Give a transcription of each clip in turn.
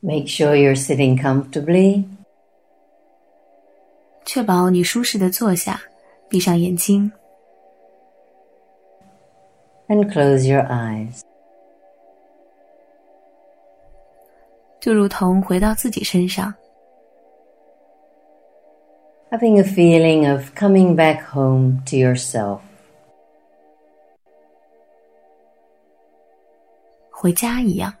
Make sure you're sitting comfortably. 确保你舒适的坐下，闭上眼睛。And close your eyes. 就如同回到自己身上。Having a feeling of coming back home to yourself. 回家一样。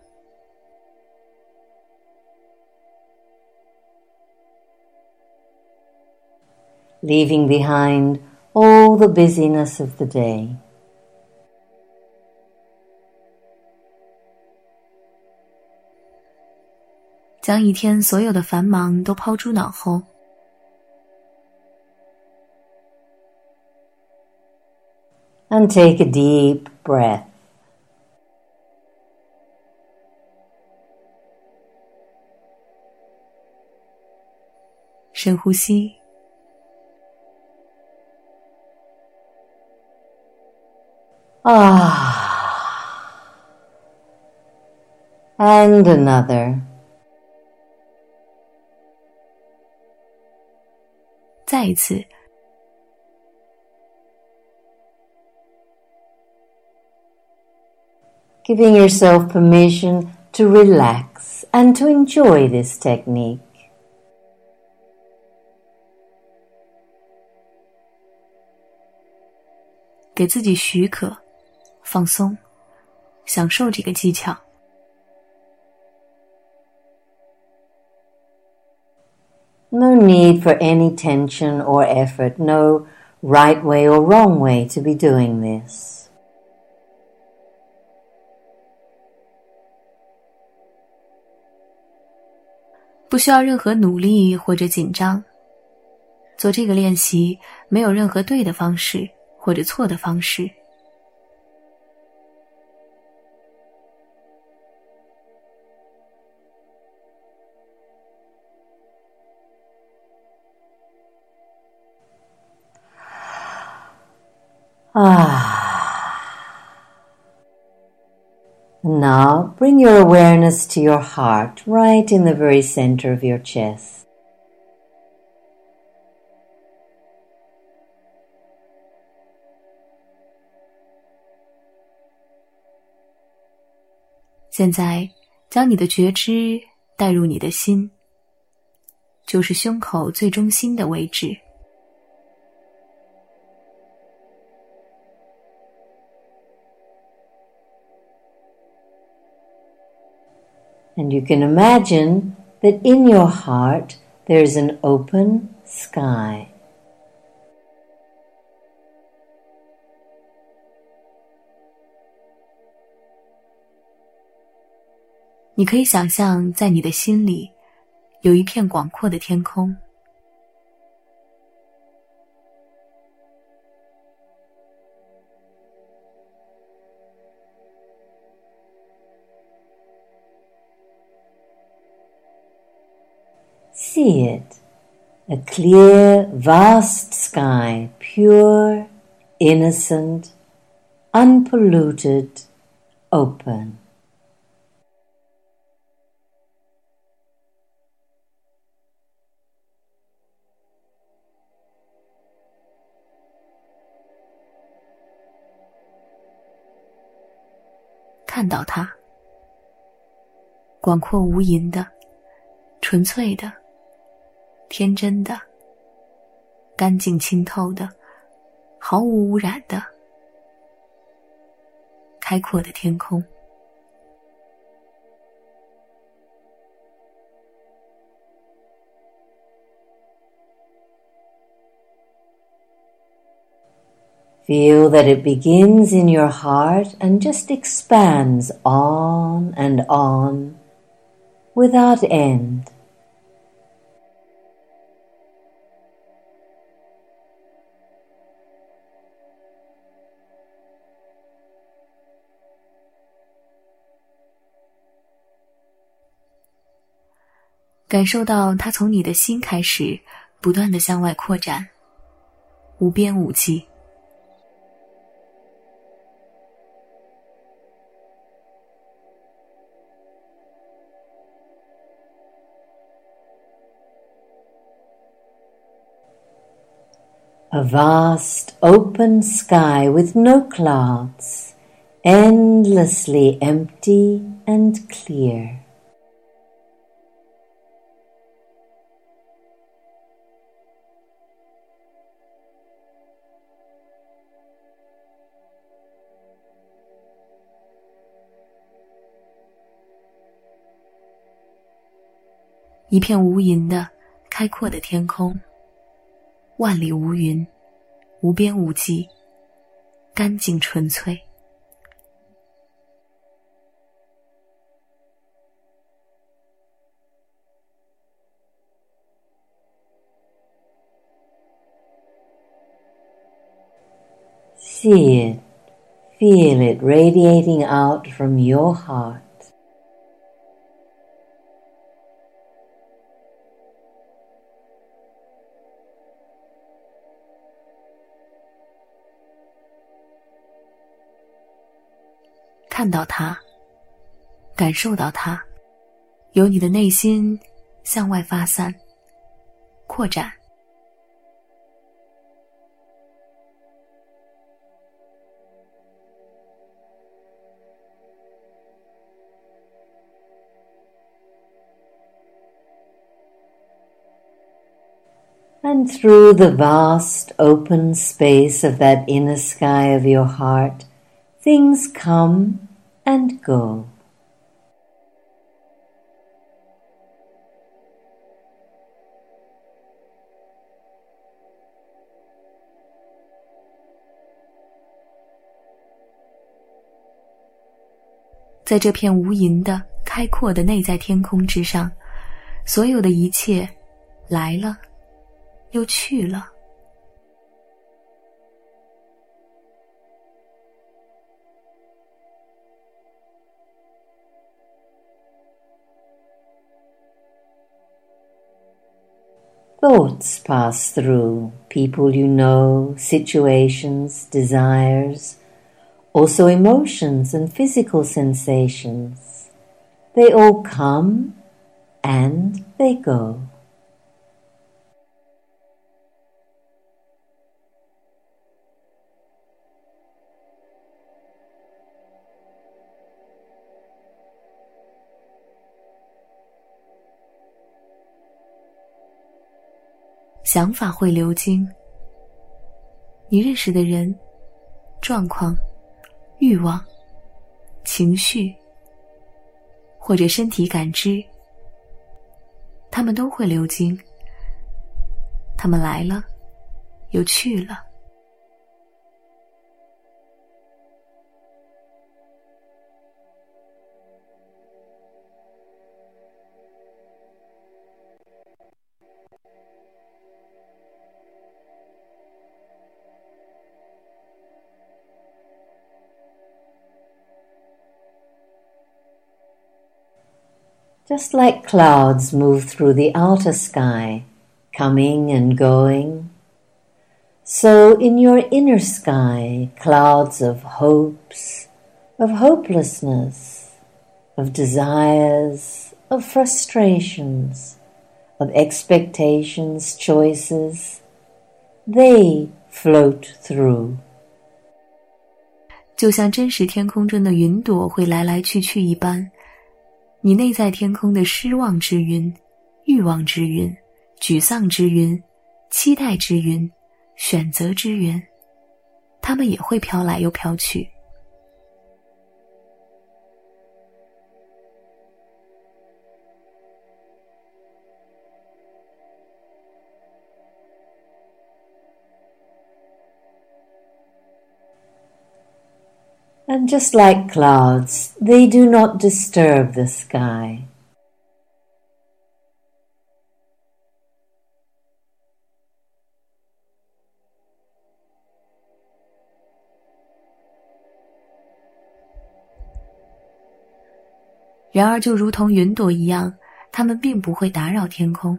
leaving behind all the busyness of the day. 将一天所有的繁忙都抛诸脑后。And take a deep breath. Ah. And another. 再一次。Giving yourself permission to relax and to enjoy this technique. 给自己许可。放松，享受这个技巧。No need for any tension or effort, no right way or wrong way to be doing this. Ah. Now bring your awareness to your heart, right in the very center of your chest. 现在，将你的觉知带入你的心，就是胸口最中心的位置。 And you can imagine that in your heart there's an open sky. 你可以想象，在你的心里有一片广阔的天空。 see it a clear, vast sky, pure, innocent, unpolluted, open. 看到它，广阔无垠的，纯粹的。 天真的、干净清透的、毫无污染的、开阔的天空。Feel that it begins in your heart and just expands on and on without end. 感受到它从你的心开始，不断的向外扩展，无边无际。A vast open sky with no clouds, endlessly empty and clear. 一片无垠的、开阔的天空，万里无云，无边无际，干净纯粹。See it, feel it radiating out from your heart. 看到它，感受到它，由你的内心向外发散、扩展。And through the vast open space of that inner sky of your heart, things come and go. “在这片无垠的、开阔的内在天空之上，所有的一切来了，又去了。” Thoughts pass through, people you know, situations, desires, also emotions and physical sensations. They all come and they go. 想法会流经，你认识的人、状况、欲望、情绪，或者身体感知，他们都会流经。他们来了，又去了。just like clouds move through the outer sky, coming and going. So in your inner sky, clouds of hopes, of hopelessness, of desires, of frustrations, of expectations, choices, they float through. 就像真实天空中的云朵会来来去去一般， 你内在天空的失望之云、欲望之云、沮丧之云、期待之云、选择之云，它们也会飘来又飘去。And just like clouds, they do not disturb the sky. “然而，就如同云朵一样，它们并不会打扰天空。”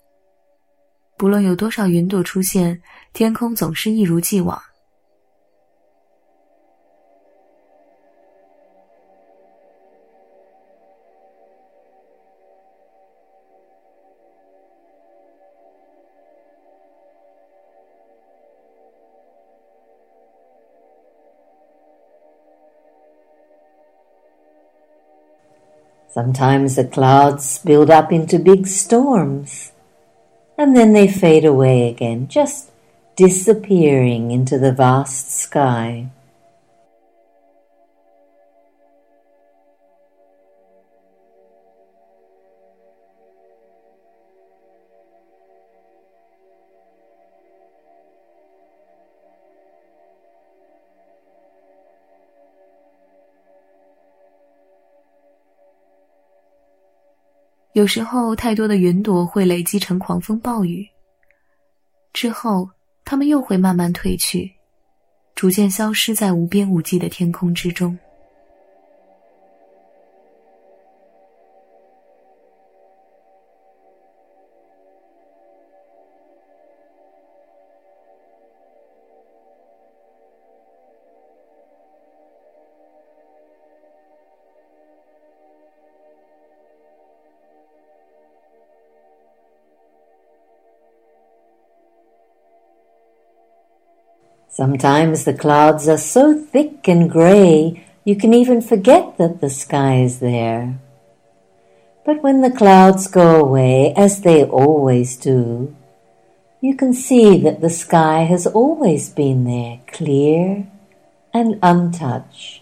不论有多少云朵出现，天空总是一如既往。Sometimes the clouds build up into big storms and then they fade away again, just disappearing into the vast sky. “有时候，太多的云朵会累积成狂风暴雨。之后，它们又会慢慢退去，逐渐消失在无边无际的天空之中。”Sometimes the clouds are so thick and grey you can even forget that the sky is there. But when the clouds go away, as they always do, you can see that the sky has always been there, clear and untouched.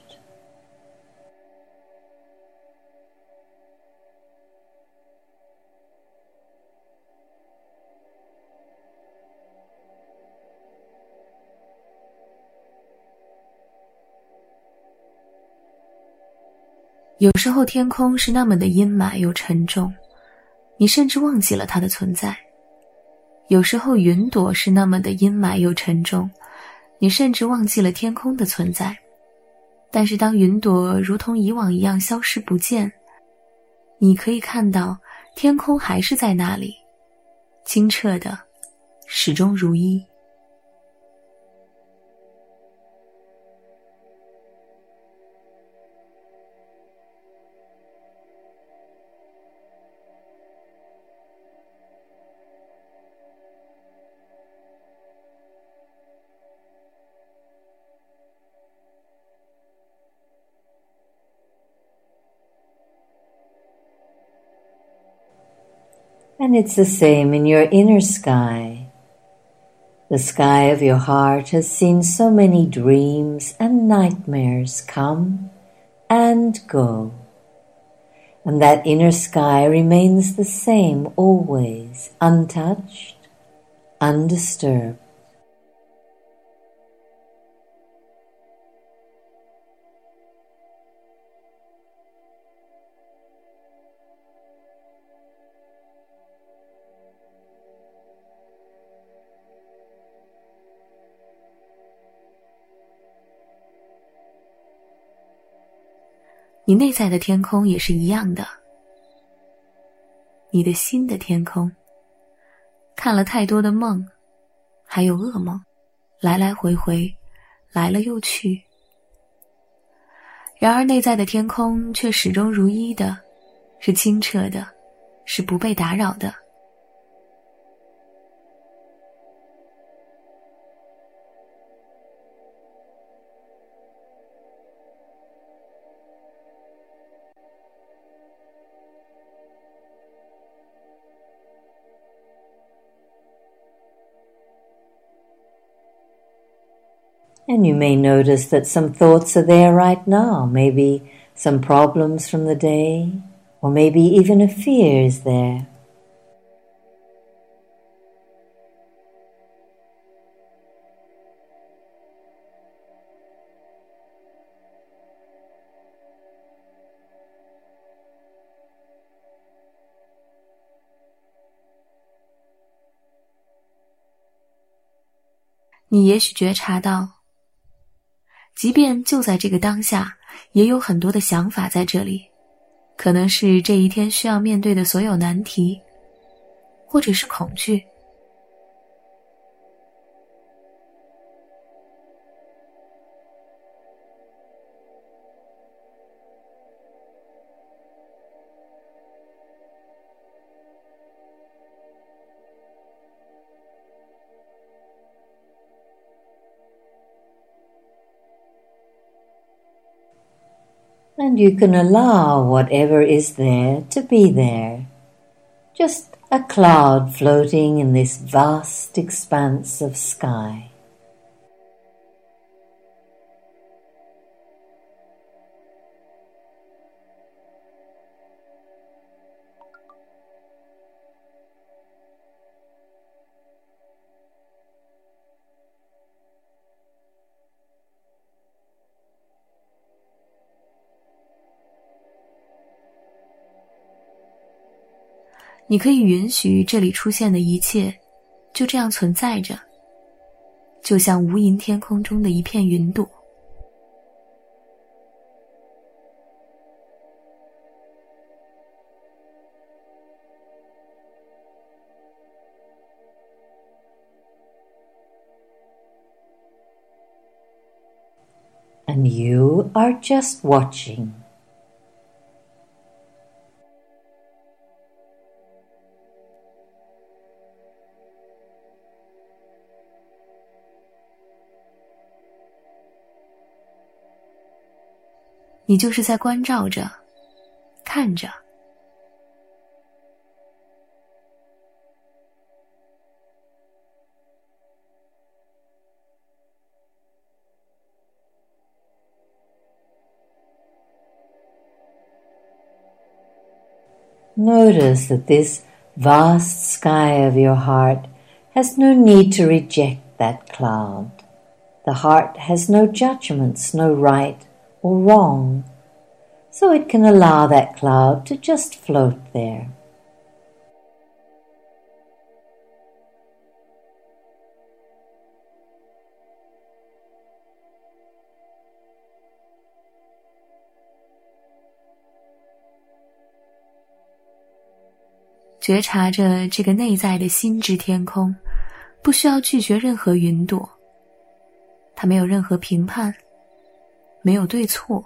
有时候天空是那么的阴霾又沉重，你甚至忘记了它的存在；有时候云朵是那么的阴霾又沉重，你甚至忘记了天空的存在。但是当云朵如同以往一样消失不见，你可以看到天空还是在那里，清澈的，始终如一。And it's the same in your inner sky. The sky of your heart has seen so many dreams and nightmares come and go. And that inner sky remains the same always, untouched, undisturbed. 你内在的天空也是一样的，你的心的天空。看了太多的梦，还有噩梦，来来回回，来了又去。然而内在的天空却始终如一的，是清澈的，是不被打扰的。And you may notice that some thoughts are there right now, maybe some problems from the day, or maybe even a fear is there. 你也许觉察到即便就在这个当下，也有很多的想法在这里，可能是这一天需要面对的所有难题，或者是恐惧。You can allow whatever is there to be there. Just a cloud floating in this vast expanse of sky. 你可以允许这里出现的一切就这样存在着，就像无垠天空中的一片云朵。And you are just watching. 你就是在关照着，看着。Notice that this vast sky of your heart has no need to reject that cloud. The heart has no judgments, no right or wrong, so it can allow that cloud to just float there. “觉察着这个内在的心之天空，不需要拒绝任何云朵。它没有任何评判。” 没有对错，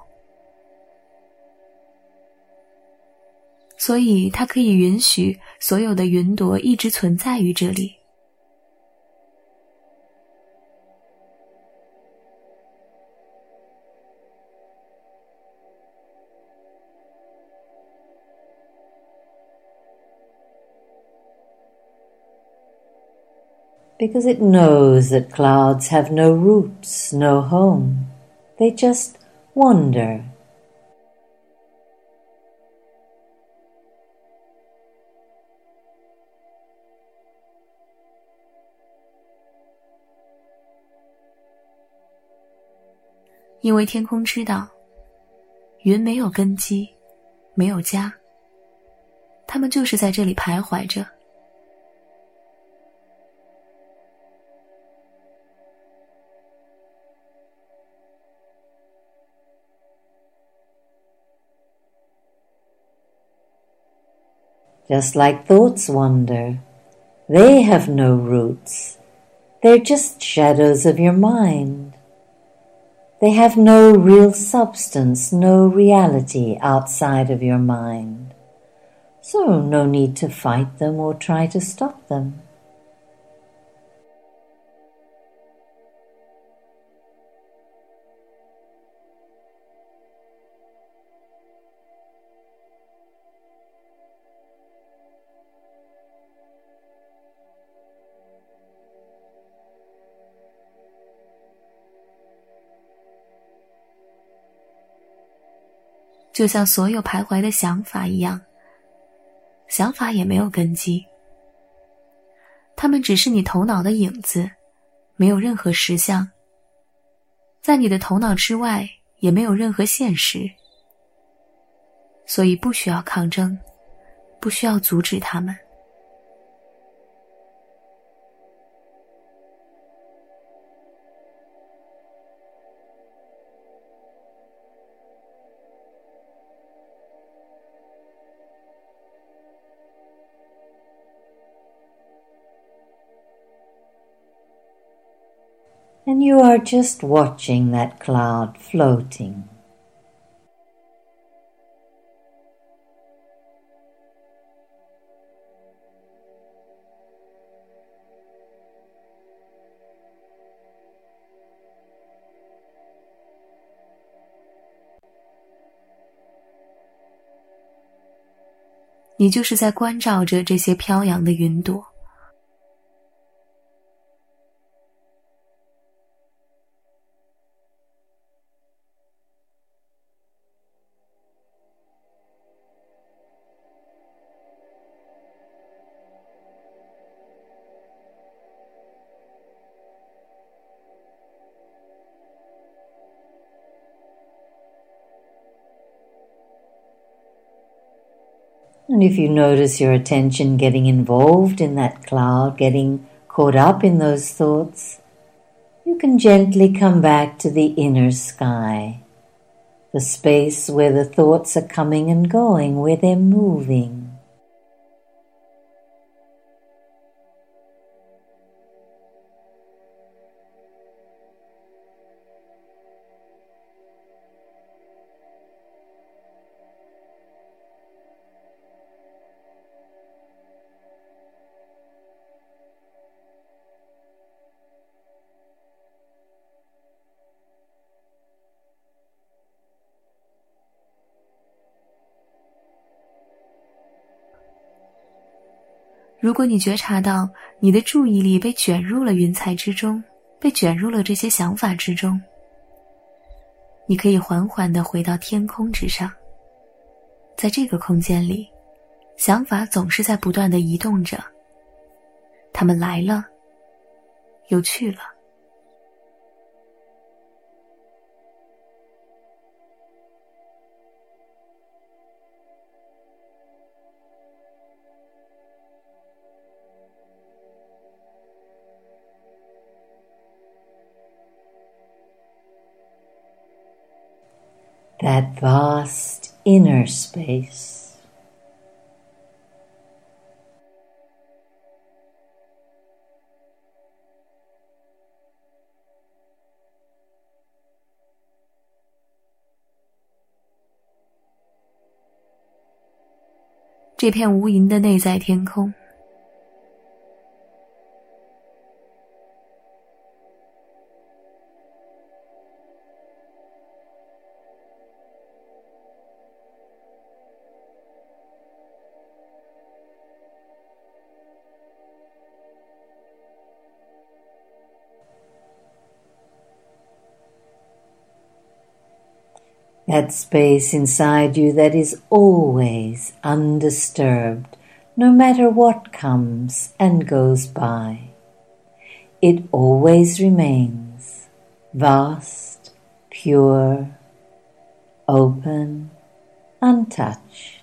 所以它可以允许所有的云朵一直存在于这里。Because it knows that clouds have no roots, no home. They just wander. Because 因为 just like thoughts wander. They have no roots. They're just shadows of your mind. They have no real substance, no reality outside of your mind. So no need to fight them or try to stop them. 就像所有徘徊的想法一样，想法也没有根基，他们只是你头脑的影子，没有任何实相。在你的头脑之外，也没有任何现实，所以不需要抗争，不需要阻止他们。you are just watching that cloud floating.你就是在关照着这些飘扬的云朵。 And if you notice your attention getting involved in that cloud, getting caught up in those thoughts, you can gently come back to the inner sky, the space where the thoughts are coming and going, where they're moving. “如果你觉察到你的注意力被卷入了云彩之中，被卷入了这些想法之中，你可以缓缓地回到天空之上。在这个空间里，想法总是在不断地移动着，他们来了，又去了。” that vast inner space. This 片无垠的内在天空。 That space inside you that is always undisturbed, no matter what comes and goes by. It always remains vast, pure, open, untouched. “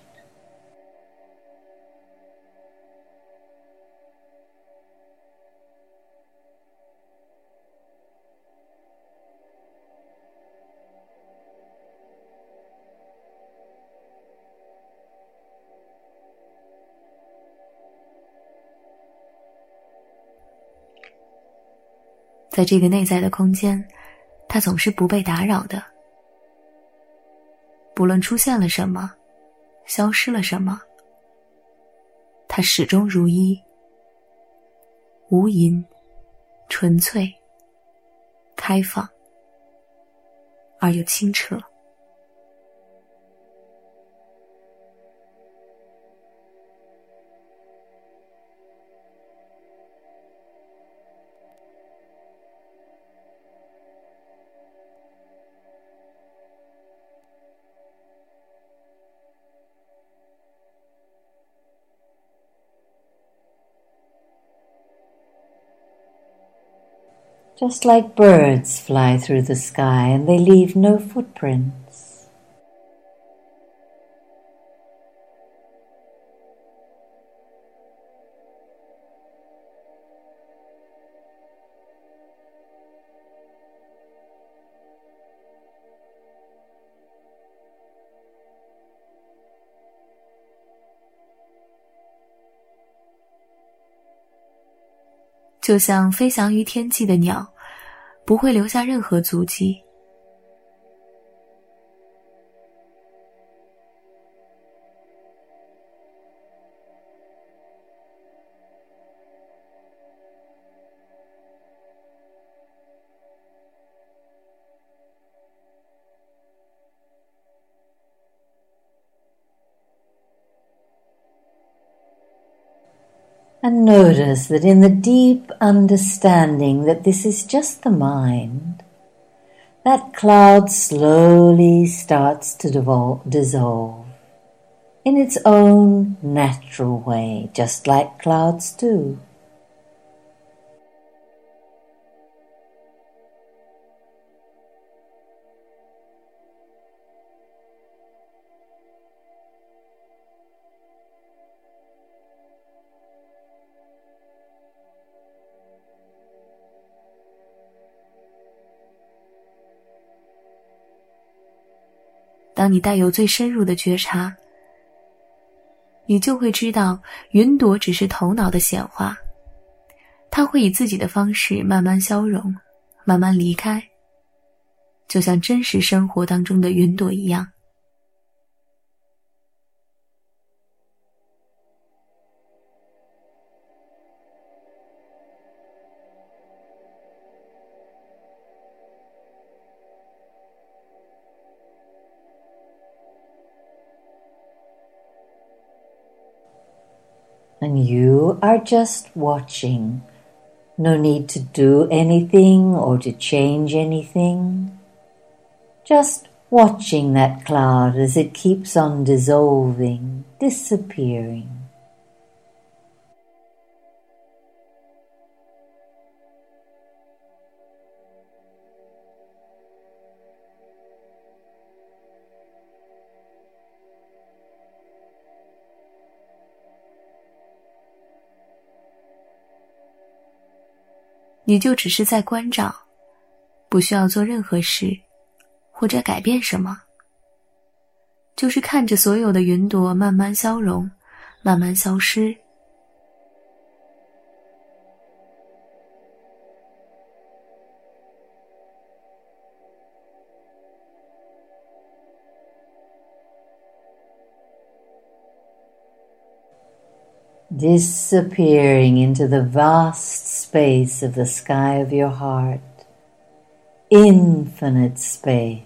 在这个内在的空间，它总是不被打扰的。不论出现了什么，消失了什么，他始终如一，无垠、纯粹、开放而又清澈。”just like birds fly through the sky and they leave no footprints. “就像飞翔于天际的鸟， 不会留下任何足迹。And notice that in the deep understanding that this is just the mind, that cloud slowly starts to dissolve in its own natural way, just like clouds do. “当你带有最深入的觉察，你就会知道，云朵只是头脑的显化，它会以自己的方式慢慢消融，慢慢离开，就像真实生活当中的云朵一样。”and you are just watching. No need to do anything or to change anything. Just watching that cloud as it keeps on dissolving, disappearing. 你就只是在关照，不需要做任何事，或者改变什么，就是看着所有的云朵慢慢消融，慢慢消失。disappearing into the vast space of the sky of your heart, infinite space.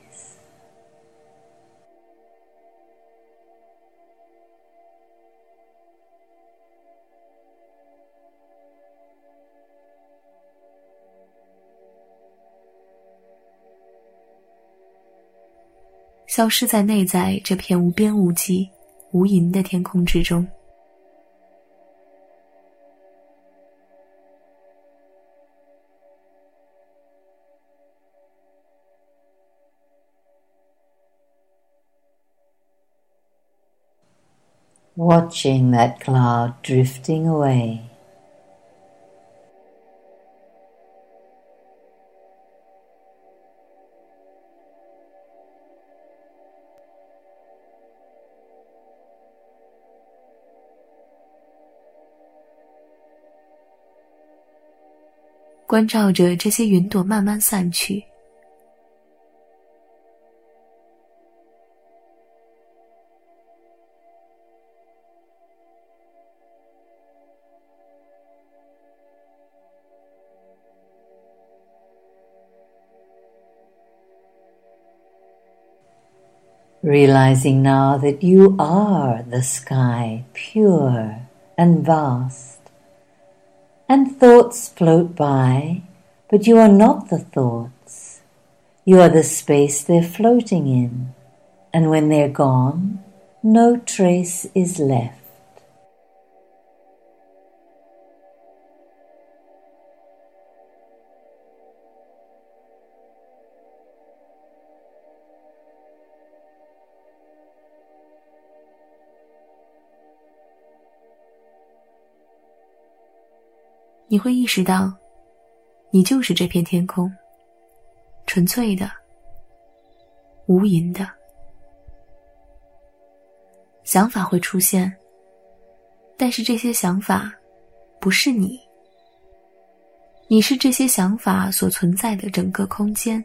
“消失在内在这片无边无际、无垠的天空之中。” watching that cloud drifting away. “关照着这些云朵慢慢散去。” Realizing now that you are the sky, pure and vast. And thoughts float by, but you are not the thoughts. You are the space they're floating in, and when they're gone, no trace is left. 你会意识到，你就是这片天空，纯粹的、无垠的。想法会出现，但是这些想法不是你，你是这些想法所存在的整个空间。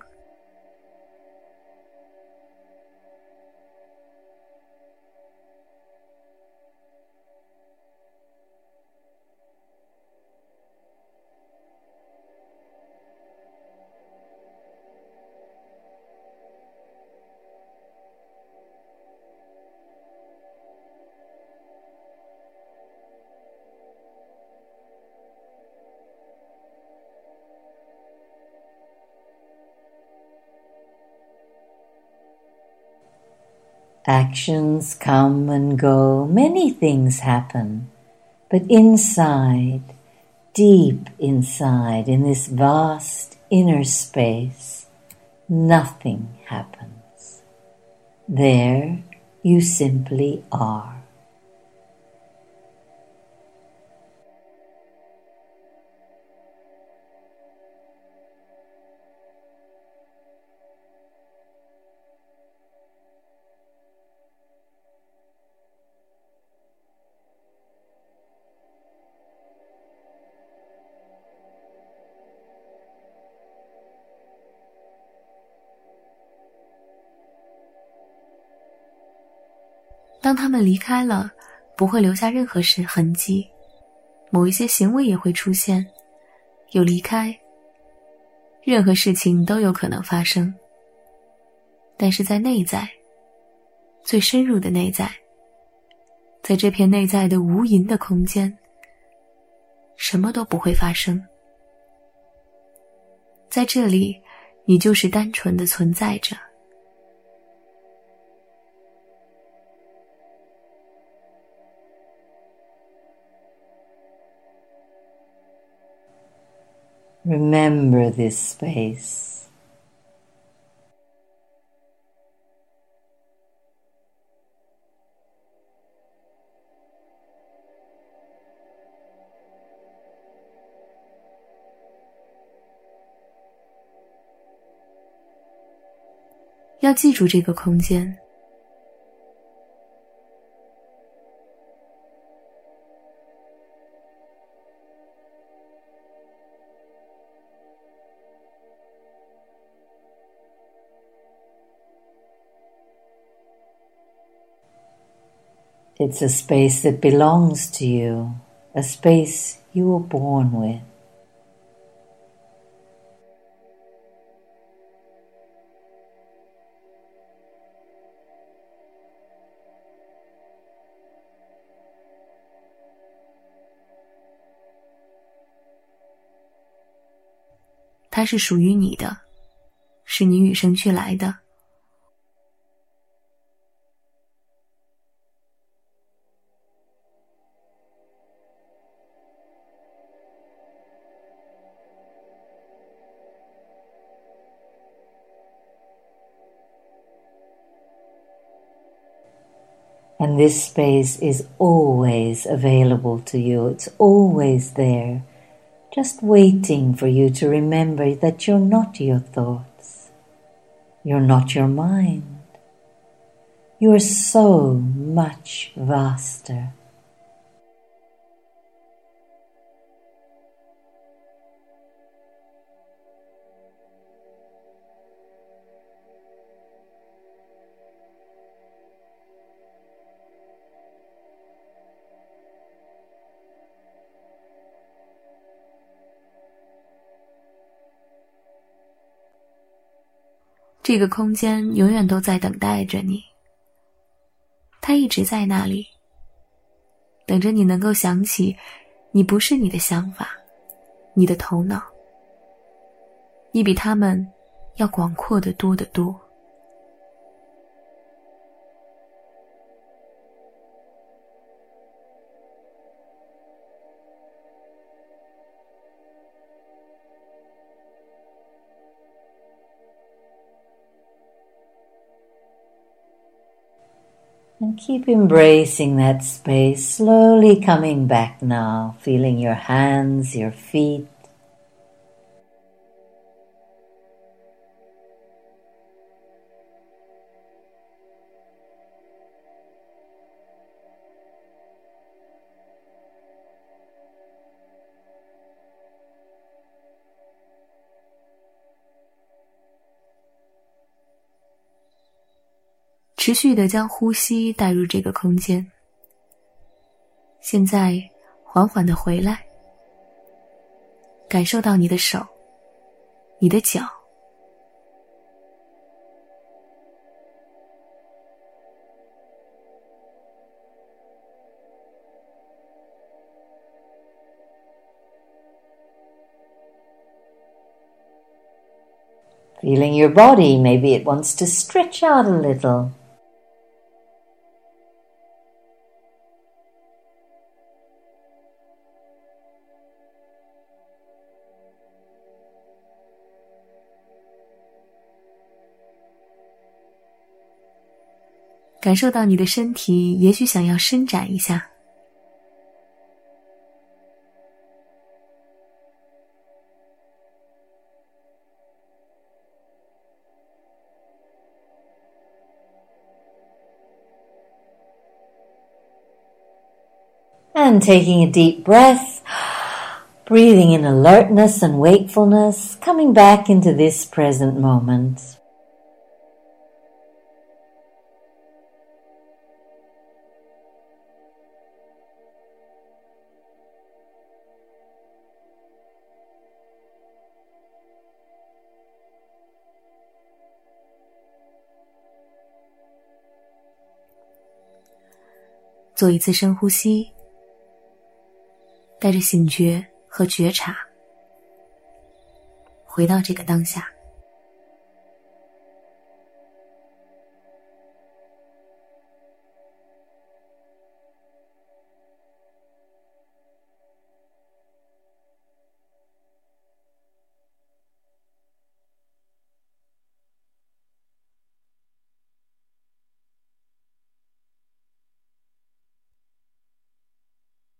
Actions come and go, many things happen, but inside, deep inside, in this vast inner space, nothing happens. There you simply are. “当他们离开了，不会留下任何事痕迹，某一些行为也会出现，有离开。任何事情都有可能发生，但是在内在，最深入的内在，在这片内在的无垠的空间，什么都不会发生。在这里，你就是单纯的存在着。” Remember this space. “要记住这个空间。” It's a space that belongs to you, a space you were born with. “它是属于你的，是你与生俱来的。” This space is always available to you. It's always there, just waiting for you to remember that you're not your thoughts. You're not your mind. You are so much vaster. “这个空间永远都在等待着你。它一直在那里，等着你能够想起，你不是你的想法，你的头脑，你比他们要广阔的多得多。” Keep embracing that space, slowly coming back now, feeling your hands, your feet. 持续的将呼吸带入这个空间。现在，缓缓的回来，感受到你的手，你的脚。Feeling your body, maybe it wants to stretch out a little. 感受到你的身体，也许想要伸展一下。And taking a deep breath, breathing in alertness and wakefulness, coming back into this present moment. 做一次深呼吸。带着醒觉和觉察，回到这个当下。